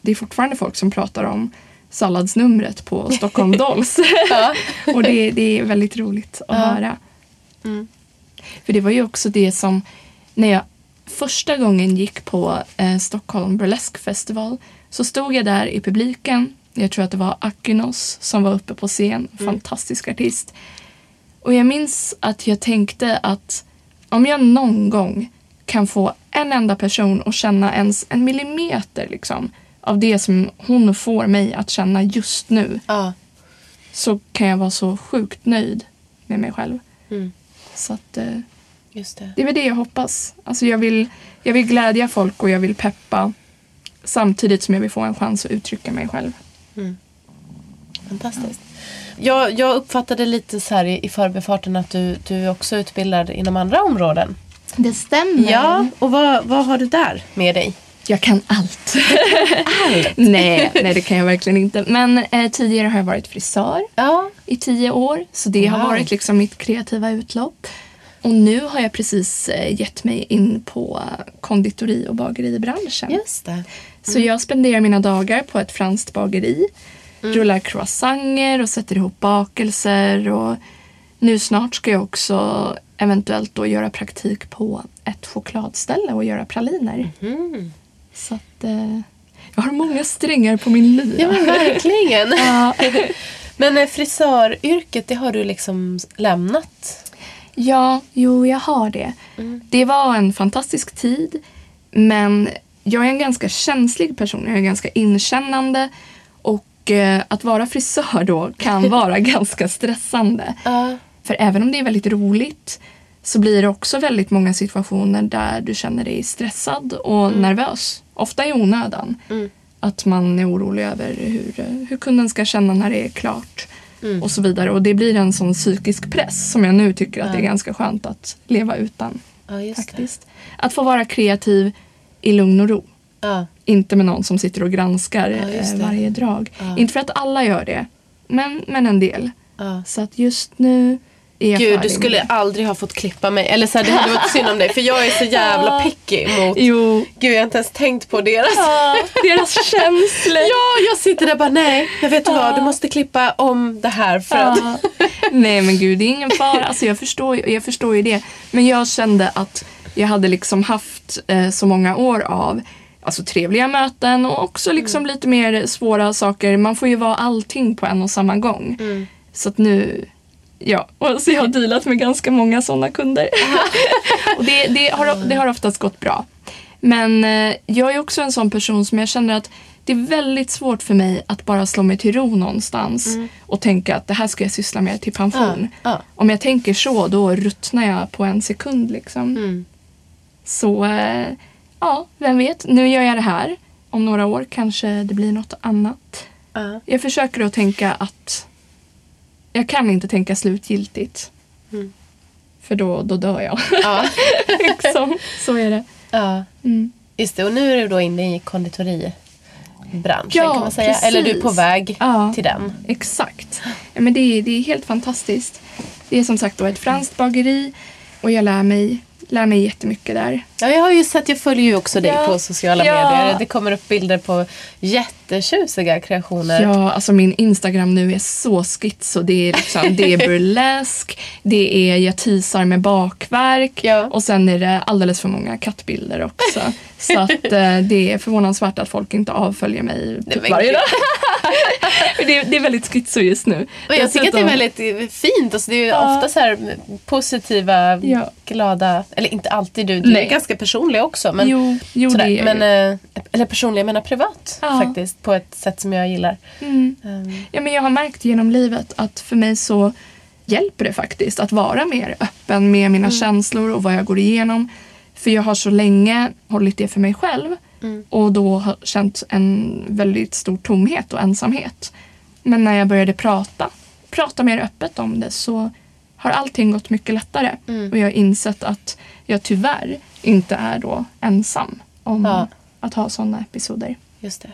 Det är fortfarande folk som pratar om salladsnumret på Stockholm Dolls. Och det, det är väldigt roligt att höra. Mm. För det var ju också det som, när jag första gången gick på eh, Stockholm Burlesque Festival så stod jag där i publiken. Jag tror att det var Akinos som var uppe på scen, fantastisk artist. Och jag minns att jag tänkte att om jag någon gång kan få en enda person att känna ens en millimeter liksom, av det som hon får mig att känna just nu Ja. så kan jag vara så sjukt nöjd med mig själv. Mm. Så att, eh, Just det. det är väl det jag hoppas. Alltså jag, vill, jag vill glädja folk och jag vill peppa samtidigt som jag vill få en chans att uttrycka mig själv. Fantastiskt. Jag, jag uppfattade lite så här i, i förbifarten att du, du är också utbildad inom andra områden. Det stämmer. Ja, och vad, vad har du där med dig? Jag kan allt. nej, nej, det kan jag verkligen inte. Men eh, tidigare har jag varit frisör Ja. i tio år. Så det har Wow. varit liksom mitt kreativa utlopp. Och nu har jag precis eh, gett mig in på konditori och bageribranschen. Just det. Så jag spenderar mina dagar på ett franskt bageri. Rullar croissanter och sätter ihop bakelser. Och nu snart ska jag också eventuellt då göra praktik på ett chokladställe och göra praliner. Mm. Så att, eh, jag har många strängar på min lyra. Ja, men verkligen. Ja. Men eh, frisöryrket, det har du liksom lämnat? Ja, jo, jag har det. Det var en fantastisk tid. Men jag är en ganska känslig person. Jag är ganska inkännande. Och eh, att vara frisör då kan vara ganska stressande. Ja. För även om det är väldigt roligt så blir det också väldigt många situationer där du känner dig stressad och nervös. Ofta i onödan. Mm. Att man är orolig över hur, hur kunden ska känna när det är klart. Mm. Och så vidare. Och det blir en sån psykisk press som jag nu tycker att det är ganska skönt att leva utan. Ja, just det. faktiskt. Att få vara kreativ i lugn och ro. Ja. Inte med någon som sitter och granskar Ja, eh, varje drag. Inte för att alla gör det. Men, men en del. Så att just nu Gud, du skulle aldrig ha fått klippa mig. Eller så här, det hade varit synd om dig. För jag är så jävla picky mot... Jo. Gud, jag har inte ens tänkt på deras... Ja, deras känslor. Ja, jag sitter där bara nej, jag vet Ja. vad, du måste klippa om det här för att... Nej men gud, det är ingen fara. Alltså, jag, förstår, jag förstår ju det. Men jag kände att jag hade liksom haft eh, så många år av alltså, trevliga möten och också liksom lite mer svåra saker. Man får ju vara allting på en och samma gång. Så att nu, ja. Och så jag har dealat med ganska många sådana kunder. och det, det, har, det har oftast gått bra. Men eh, jag är också en sån person som jag känner att det är väldigt svårt för mig att bara slå mig till ro någonstans och tänka att det här ska jag syssla med till pension. Ja, ja. Om jag tänker så, då ruttnar jag på en sekund. Liksom. Mm. Så eh, ja, vem vet. Nu gör jag det här. Om några år kanske det blir något annat. Ja. Jag försöker att tänka att jag kan inte tänka slutgiltigt. Mm. För då, då dör jag. Ja. liksom. Så är det. ja, Mm. just det. Och nu är du då inne i konditoribranschen Ja, kan man säga. precis. Eller du är på väg Ja. till den. Exakt. Ja, men det, är, det är helt fantastiskt. Det är som sagt då ett franskt bageri och jag lär mig, lär mig jättemycket där. Ja, jag har ju sett, jag följer ju också dig Ja. på sociala Ja. medier. Det kommer upp bilder på jättetjusiga kreationer. Ja, alltså min Instagram nu är så schizo. Det är, liksom, det är burlesk, det är jag teasar med bakverk Ja. och sen är det alldeles för många kattbilder också. Så att eh, det är förvånansvärt att folk inte avföljer mig typ men varje dag. det, är, det är väldigt schizo just nu. Och jag tycker att det är väldigt fint. Alltså det är ju Ja. ofta så här positiva, Ja. glada, eller inte alltid du, du Nej. är ganska personlig också. Men, jo, jo sådär. det är men eh, Eller personlig, jag menar privat Ja. faktiskt. På ett sätt som jag gillar. mm. Um, Ja, men jag har märkt genom livet att för mig så hjälper det faktiskt att vara mer öppen med mina känslor och vad jag går igenom. För jag har så länge hållit det för mig själv Mm. och då har känt en väldigt stor tomhet och ensamhet. Men när jag började prata, prata mer öppet om det så har allting gått mycket lättare. Mm. Och jag har insett att jag tyvärr inte är då ensam om Ja. att ha sådana episoder. Just det.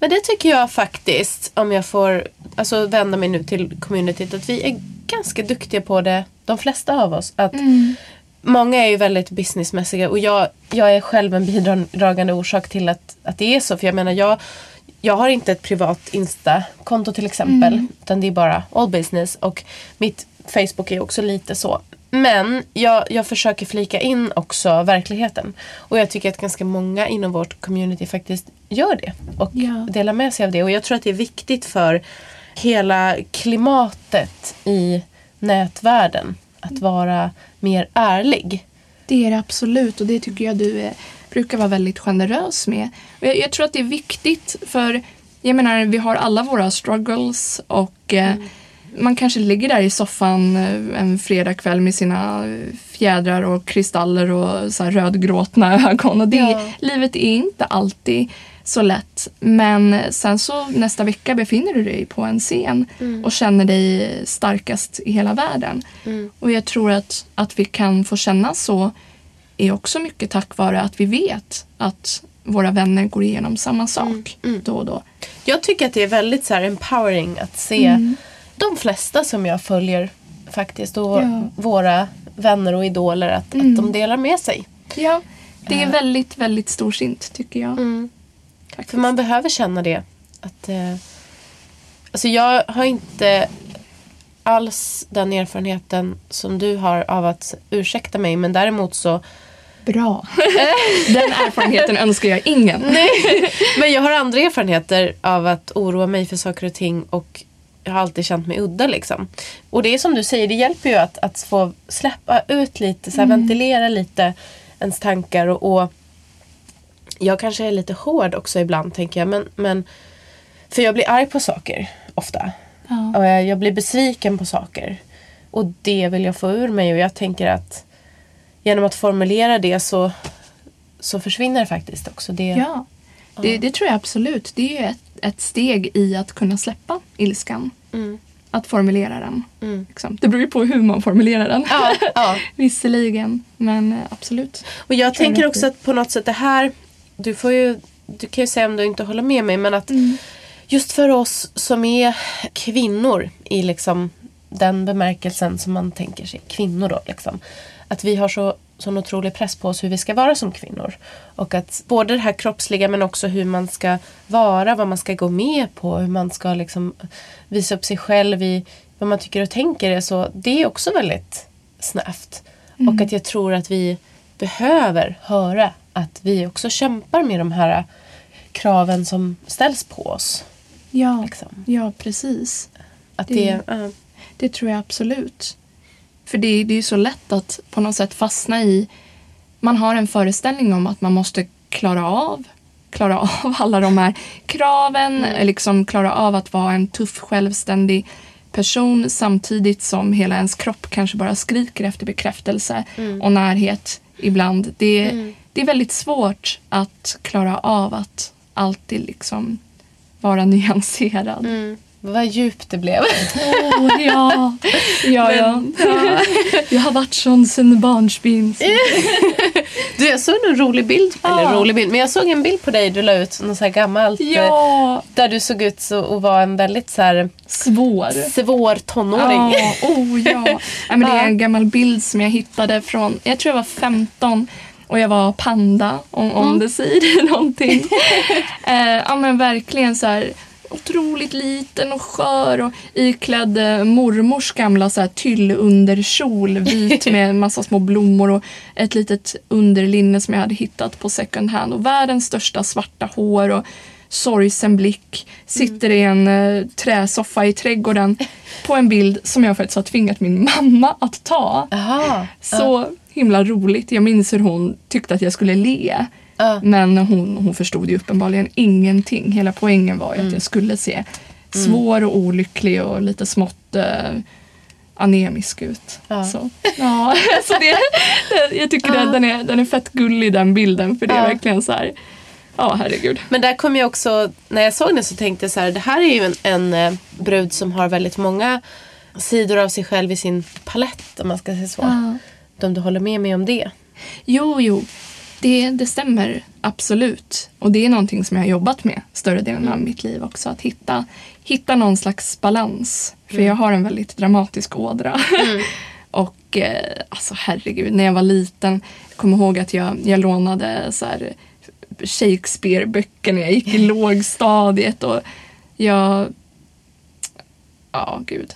Men det tycker jag faktiskt, om jag får alltså, vända mig nu till communityt, att vi är ganska duktiga på det, de flesta av oss. Att Många är ju väldigt businessmässiga och jag, jag är själv en bidragande orsak till att, att det är så. För jag menar, jag, jag har inte ett privat Insta-konto till exempel. Utan det är bara all business. Och mitt Facebook är också lite så. Men jag, jag försöker flika in också verkligheten. Och jag tycker att ganska många inom vårt community faktiskt gör det. Och Ja. delar med sig av det. Och jag tror att det är viktigt för hela klimatet i nätvärlden. Att vara mer ärlig. Det är det absolut och det tycker jag du är, brukar vara väldigt generös med. Jag, jag tror att det är viktigt för jag menar vi har alla våra struggles och eh, man kanske ligger där i soffan eh, en fredagkväll med sina eh, fjädrar och kristaller och så här rödgråtna ögon. Och det, Ja. Livet är inte alltid så lätt. Men sen så nästa vecka befinner du dig på en scen och känner dig starkast i hela världen. Och jag tror att, att vi kan få känna så är också mycket tack vare att vi vet att våra vänner går igenom samma sak då och då. Jag tycker att det är väldigt så här empowering att se de flesta som jag följer faktiskt och Ja. våra vänner och idoler att, Mm. att de delar med sig. Ja, det är väldigt, väldigt storsint tycker jag. Faktiskt. För man behöver känna det. Att, eh, alltså jag har inte alls den erfarenheten som du har av att ursäkta mig. Men däremot så Bra. Den erfarenheten önskar jag ingen. Men jag har andra erfarenheter av att oroa mig för saker och ting och jag har alltid känt mig udda liksom. Och det är som du säger, det hjälper ju att, att få släppa ut lite, så här, ventilera lite ens tankar och, och jag kanske är lite hård också ibland tänker jag. Men, men för jag blir arg på saker ofta. Ja. Och jag, jag blir besviken på saker. Och det vill jag få ur mig och jag tänker att genom att formulera det så, så försvinner det faktiskt också. Det, Ja, det, det tror jag absolut. Det är ett, ett steg i att kunna släppa ilskan. Mm. Att formulera den. Mm. Liksom. Det beror ju på hur man formulerar den. Ja, ja. Visserligen, men eh, absolut. Och jag tror tänker jag också att på något sätt det här, du får ju, du kan ju säga om du inte håller med mig, men att Mm. just för oss som är kvinnor i liksom den bemärkelsen som man tänker sig, kvinnor då liksom. Att vi har så, sån otrolig press på oss hur vi ska vara som kvinnor. Och att både det här kroppsliga men också hur man ska vara, vad man ska gå med på, hur man ska liksom visa upp sig själv i vad man tycker och tänker. Är så, det är också väldigt snävt. Och att jag tror att vi behöver höra att vi också kämpar med de här kraven som ställs på oss. Ja, Liksom. ja precis. Att Det- det, ja. Det tror jag absolut. För det, det är ju så lätt att på något sätt fastna i... Man har en föreställning om att man måste klara av klara av alla de här kraven, liksom klara av att vara en tuff, självständig person samtidigt som hela ens kropp kanske bara skriker efter bekräftelse och närhet ibland. Det, det är väldigt svårt att klara av att alltid liksom vara nyanserad. Mm. Vad djupt det blev. Åh, ja. Ja, ja. ja. Jag har varit sån sen barnsben. Du, jag såg en rolig bild, eller Ja. rolig bild, men jag såg en bild på dig du la ut, något så här gammalt. eh, Ja, Där du såg ut så, och var en väldigt så här svår. svår tonåring. Ja, oh, ja. ja men det är en gammal bild som jag hittade från, jag tror jag var 15 och jag var panda, om, om det säger någonting. eh, ja men verkligen så här otroligt liten och skör och iklädd eh, mormors gamla så här tyllunderkjol, vit med en massa små blommor och ett litet underlinne som jag hade hittat på second hand och världens största svarta hår och sorgsen blick. Sitter i en eh, träsoffa i trädgården på en bild som jag faktiskt har tvingat min mamma att ta. Jaha. Så himla roligt. Jag minns hur hon tyckte att jag skulle le. Ja. Men hon, hon förstod ju uppenbarligen ingenting. Hela poängen var ju Mm. att jag skulle se svår och olycklig och lite smått eh, anemisk ut. Ja. Så, ja, så det, det, jag tycker Ja. den, är, den är fett gullig den bilden för det är Ja. verkligen så här, ja herregud. Men där kom jag också, när jag såg den så tänkte jag så här, det här är ju en, en eh, brud som har väldigt många sidor av sig själv i sin palett om man ska säga så. Ja. Om du håller med mig om det. Jo, jo. Det, det stämmer absolut. Och det är någonting som jag har jobbat med större delen av mitt liv också. Att hitta, hitta någon slags balans. För jag har en väldigt dramatisk ådra. och eh, alltså herregud, när jag var liten. Jag kommer ihåg att jag, jag lånade så här, Shakespeare-böcker när jag gick i lågstadiet. Och jag... Ja, gud.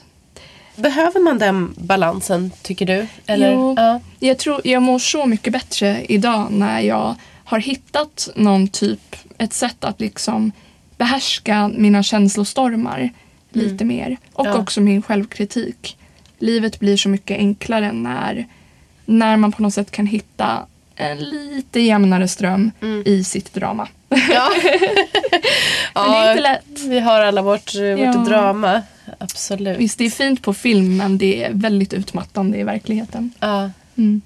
Behöver man den balansen tycker du? Eller? Jo. Ja. Jag tror jag mår så mycket bättre idag när jag har hittat någon typ, ett sätt att liksom behärska mina känslostormar lite mer. Och Ja. också min självkritik. Livet blir så mycket enklare när, när man på något sätt kan hitta en lite jämnare ström i sitt drama. Ja. Men det är inte lätt. Vi har alla vårt, vårt Ja. drama. Absolut. Visst, det är fint på film men det är väldigt utmattande i verkligheten. Ja. Mm.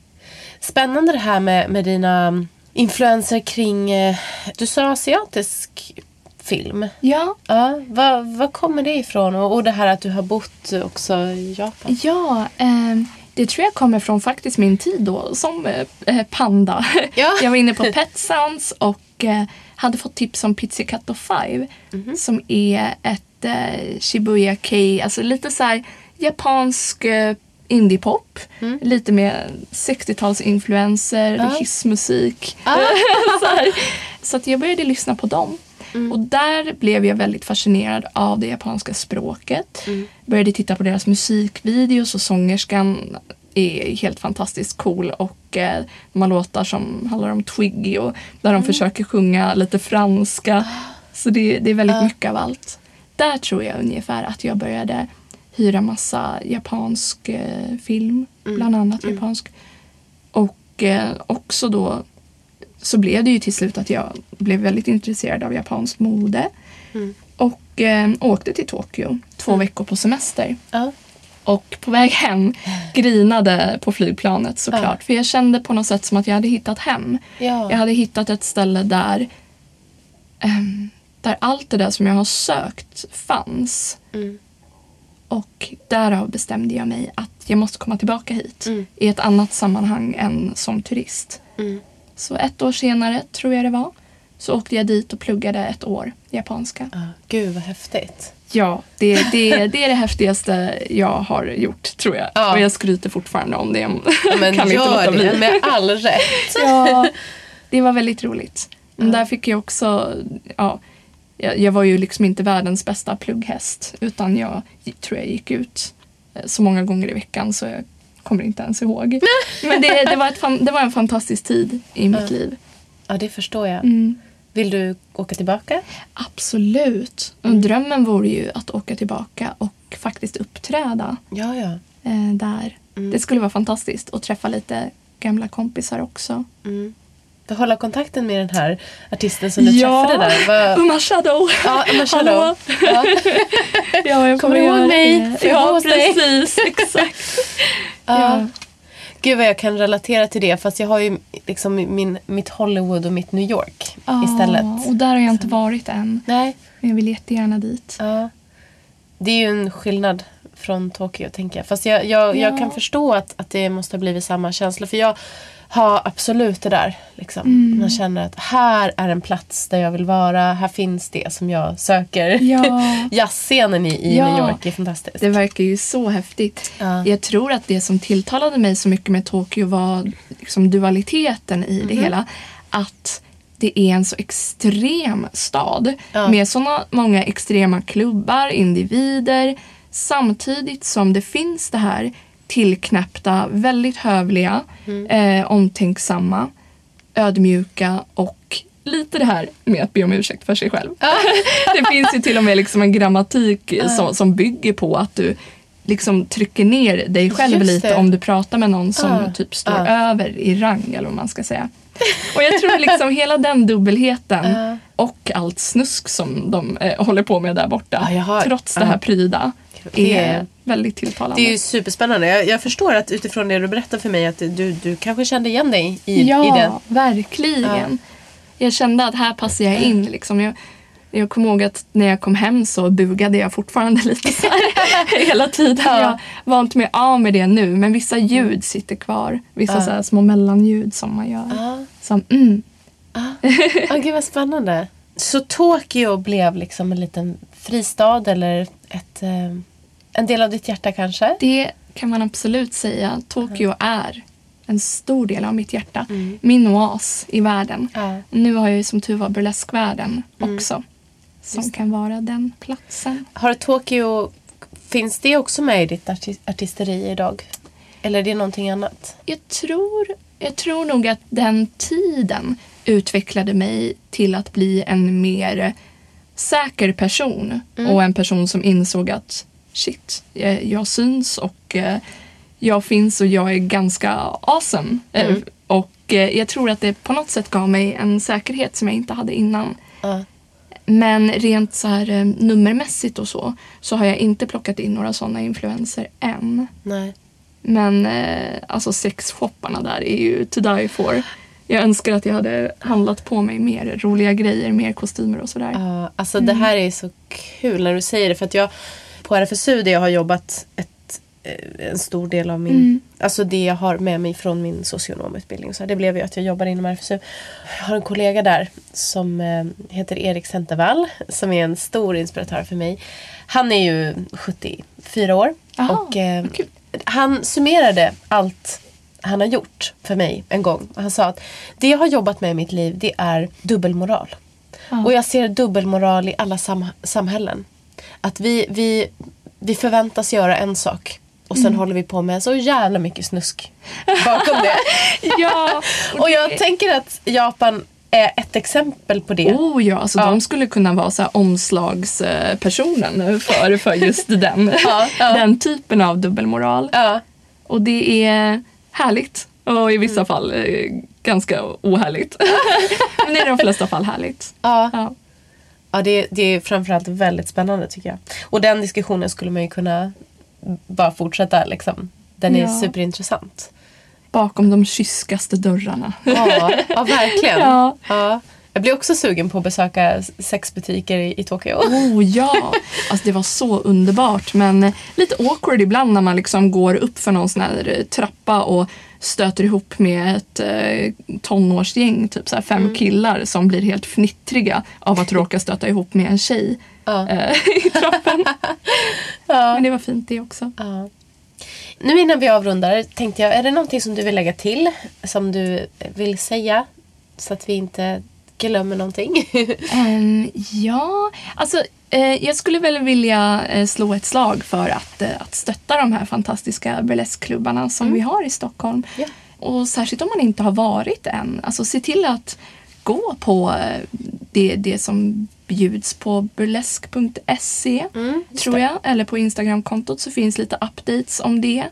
Spännande det här med, med dina influenser kring, eh, du sa asiatisk film. Ja, Ja, vad, vad kommer det ifrån? Och, och det här att du har bott också i Japan. Ja, ehm, det tror jag kommer från faktiskt min tid då som eh, eh, panda. Ja. Jag var inne på Pet Sounds och eh, hade fått tips om Pizzicato 5 Mhm. som är ett eh, Shibuya Kei, alltså lite så här japansk eh, indiepop. Lite mer 60-talsinfluenser, Ja. hissmusik. Ah. så så att jag började lyssna på dem. Och där blev jag väldigt fascinerad av det japanska språket. Började titta på deras musikvideos och sångerskan är helt fantastiskt cool och eh, de har låtar som handlar om Twiggy och där de försöker sjunga lite franska. Så det, det är väldigt mycket av allt. Där tror jag ungefär att jag började hyra massa japansk eh, film, bland annat japansk. Och eh, också då så blev det ju till slut att jag blev väldigt intresserad av japanskt mode. Och eh, åkte till Tokyo två veckor på semester. Och på väg hem grinade på flygplanet såklart. För jag kände på något sätt som att jag hade hittat hem. Ja. Jag hade hittat ett ställe där, ehm, där allt det där som jag har sökt fanns. Mm. Och därav bestämde jag mig att jag måste komma tillbaka hit Mm. i ett annat sammanhang än som turist. Mm. Så ett år senare, tror jag det var, så åkte jag dit och pluggade ett år japanska. Ah, gud vad häftigt. Ja, det, det, det är det häftigaste jag har gjort, tror jag. Ja. Och jag skryter fortfarande om det. Ja, men kan inte gör bli. det med all rätt. Ja, det var väldigt roligt. Men där fick jag också, ja, jag, jag var ju liksom inte världens bästa plugghäst. Utan jag tror jag gick ut eh, så många gånger i veckan så jag kommer inte ens ihåg. Men det, det, var, fan- det var en fantastisk tid i mitt liv. Ja, det förstår jag. Mm. Vill du åka tillbaka? Absolut. Och drömmen vore ju att åka tillbaka och faktiskt uppträda Ja, ja. eh, där. Det skulle vara fantastiskt att träffa lite gamla kompisar också. Mm. Behålla kontakten med den här artisten som du träffade där. Vad- Uma Shadow! Ja, Emma Shadow. Ja. Ja, jag Kommer du ihåg mig? jag Ja, dig? precis. Exakt. Ja. ja. Gud vad jag kan relatera till det fast jag har ju liksom min, mitt Hollywood och mitt New York istället. Och där har jag inte varit än. Nej. Men jag vill jättegärna dit. Ja. Det är ju en skillnad från Tokyo tänker jag. Fast jag, jag, jag Ja. kan förstå att, att det måste ha blivit samma känsla. För jag har absolut det där. Liksom. Mm. Man känner att här är en plats där jag vill vara. Här finns det som jag söker. Ja. Jazzscenen i, i Ja. New York är fantastisk. Det verkar ju så häftigt. Ja. Jag tror att det som tilltalade mig så mycket med Tokyo var liksom dualiteten i Mhm. det hela. Att det är en så extrem stad Ja. med såna många extrema klubbar, individer samtidigt som det finns det här tillknäppta, väldigt hövliga, Mm. eh, omtänksamma, ödmjuka och lite det här med att be om ursäkt för sig själv. det finns ju till och med liksom en grammatik som, som bygger på att du liksom trycker ner dig själv lite om du pratar med någon som Ja. typ står Ja. över i rang eller vad man ska säga. Och jag tror liksom hela den dubbelheten Ja. och allt snusk som de eh, håller på med där borta trots det här pryda Det är väldigt tilltalande. Det är ju superspännande. Jag, jag förstår att utifrån det du berättar för mig att du, du kanske kände igen dig i, ja, i det. verkligen. Jag kände att här passar jag in. Liksom. Jag, jag kommer ihåg att när jag kom hem så bugade jag fortfarande lite så här hela tiden. Ja. Jag har vant mig av med det nu men vissa ljud sitter kvar. Vissa Ja. så små mellanljud som man gör. Ja. Som mm. Ah, gud vad spännande. Så Tokyo blev liksom en liten fristad eller ett, eh, en del av ditt hjärta kanske? Det kan man absolut säga. Tokyo är en stor del av mitt hjärta. Mm. Min oas i världen. Ja. Nu har jag ju som tur var burleskvärlden Mm. också. Som kan vara den platsen. Har Tokyo, finns det också med i ditt arti- artisteri idag? Eller är det någonting annat? Jag tror, jag tror nog att den tiden utvecklade mig till att bli en mer säker person. Och en person som insåg att shit, jag, jag syns och eh, jag finns och jag är ganska awesome. Eh, Och eh, jag tror att det på något sätt gav mig en säkerhet som jag inte hade innan. Ja. Men rent så här eh, nummermässigt och så, så har jag inte plockat in några sådana influenser än. Nej. Men eh, alltså sexshopparna där är ju to die for. Jag önskar att jag hade handlat på mig mer roliga grejer, mer kostymer och sådär. Ja, alltså det här är så kul när du säger det. För att jag på RFSU där jag har jobbat ett, eh, en stor del av min, Mm. alltså det jag har med mig från min socionomutbildning. Så här, det blev ju att jag jobbar inom RFSU. Jag har en kollega där som eh, heter Erik Centervall som är en stor inspiratör för mig. Han är ju 74 år Jaha, och eh, han summerade allt han har gjort för mig en gång. Han sa att det jag har jobbat med i mitt liv det är dubbelmoral. Och jag ser dubbelmoral i alla sam samhällen. Att vi, vi, vi förväntas göra en sak och sen håller vi på med så jävla mycket snusk bakom det. Ja, och jag tänker att Japan är ett exempel på det. Oh ja, alltså Ja. de skulle kunna vara så här omslagspersonen för, för just den, Ja, ja. den typen av dubbelmoral. Och det är härligt. Och i vissa Mm. fall eh, ganska ohärligt. Men i de flesta fall härligt. ja. Ja. det, det är framförallt väldigt spännande tycker jag. Och den diskussionen skulle man ju kunna bara fortsätta liksom. Den är Ja. superintressant. Bakom de kyskaste dörrarna. Ja, ja verkligen. Ja. Ja. Jag blir också sugen på att besöka sexbutiker i, i Tokyo. Oh ja! Alltså det var så underbart men lite awkward ibland när man liksom går upp för någon sån här trappa och stöter ihop med ett eh, tonårsgäng, typ så fem killar som blir helt fnittriga av att råka stöta ihop med en tjej Ja. eh, i trappen. Men det var fint det också. Ja. Nu innan vi avrundar tänkte jag, är det någonting som du vill lägga till? Som du vill säga? Så att vi inte glömmer någonting. Ehm, ja, alltså jag skulle väl vilja eh, slå ett slag för att, eh, att stötta de här fantastiska burleskklubbarna som vi har i Stockholm. Ja. Och särskilt om man inte har varit än. Alltså se till att gå på eh, det, det som bjuds på burlesk.se tror jag. Eller på Instagramkontot så finns lite updates om det.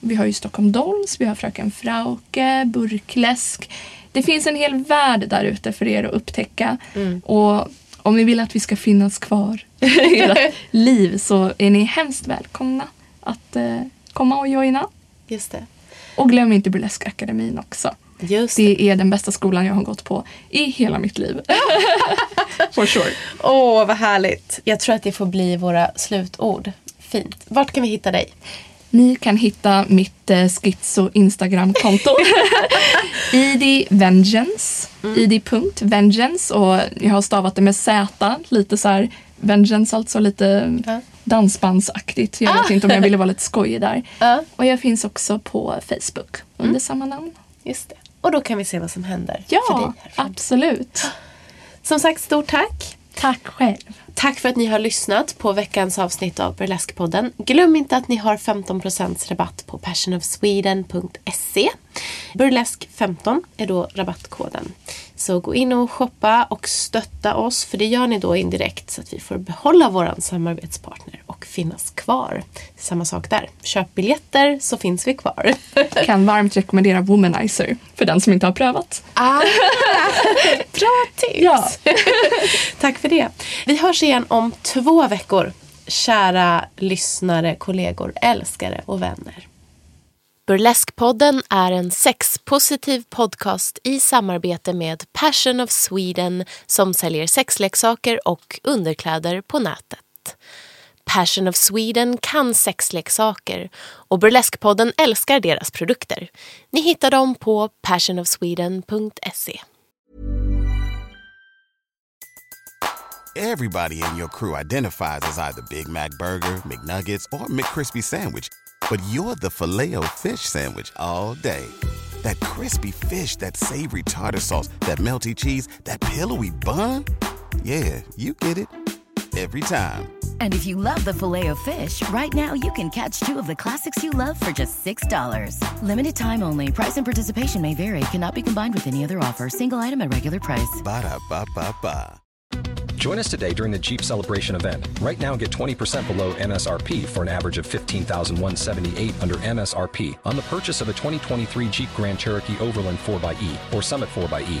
Vi har ju Stockholm Dolls, vi har Fröken Frauke, Burkläsk. Det finns en hel värld där ute för er att upptäcka. Och om ni vill att vi ska finnas kvar i era liv så är ni hemskt välkomna att eh, komma och joina. Just det. Och glöm inte Burleskakademin också. Just det. Det är den bästa skolan jag har gått på i hela mitt liv. For sure. Åh, vad härligt. Jag tror att det får bli våra slutord. Fint. Vart kan vi hitta dig? Ni kan hitta mitt eh, schizo Instagramkonto. ID Vengeance. ID.vengeance och jag har stavat det med Z. Lite så här Vengeance alltså lite Ja. dansbandsaktigt. Jag vet inte om jag ville vara lite skojig där. Ja. Och jag finns också på Facebook under samma namn. Just det. Och då kan vi se vad som händer för dig. Ja, absolut. Som sagt, stort tack. Tack själv. Tack för att ni har lyssnat på veckans avsnitt av Burleskpodden. Glöm inte att ni har 15% rabatt på passionofsweden.se. Burlesk15 är då rabattkoden. Så gå in och shoppa och stötta oss för det gör ni då indirekt så att vi får behålla våran samarbetspartner och finnas kvar. Samma sak där. Köp biljetter så finns vi kvar. Kan varmt rekommendera Womanizer för den som inte har prövat. Ah, bra tips! Ja. Tack för det. Vi hörs igen om två veckor. Kära lyssnare, kollegor, älskare och vänner. Burleskpodden är en sexpositiv podcast i samarbete med Passion of Sweden som säljer sexleksaker och underkläder på nätet. Passion of Sweden kan sexleksaker och Burleskpodden älskar deras produkter. Ni hittar dem på passionofsweden.se. Everybody in your crew identifies as either Big Mac Burger, McNuggets, or McCrispy Sandwich. But you're the filet fish Sandwich all day. That crispy fish, that savory tartar sauce, that melty cheese, that pillowy bun. Yeah, you get it. Every time. And if you love the filet of fish, right now you can catch two of the classics you love for just $6. Limited time only. Price and participation may vary. Cannot be combined with any other offer. Single item at regular price. Ba-da-ba-ba-ba. Join us today during the Jeep Celebration event. Right now, get 20% below MSRP for an average of 15178 under MSRP on the purchase of a 2023 Jeep Grand Cherokee Overland 4xE or Summit 4xE.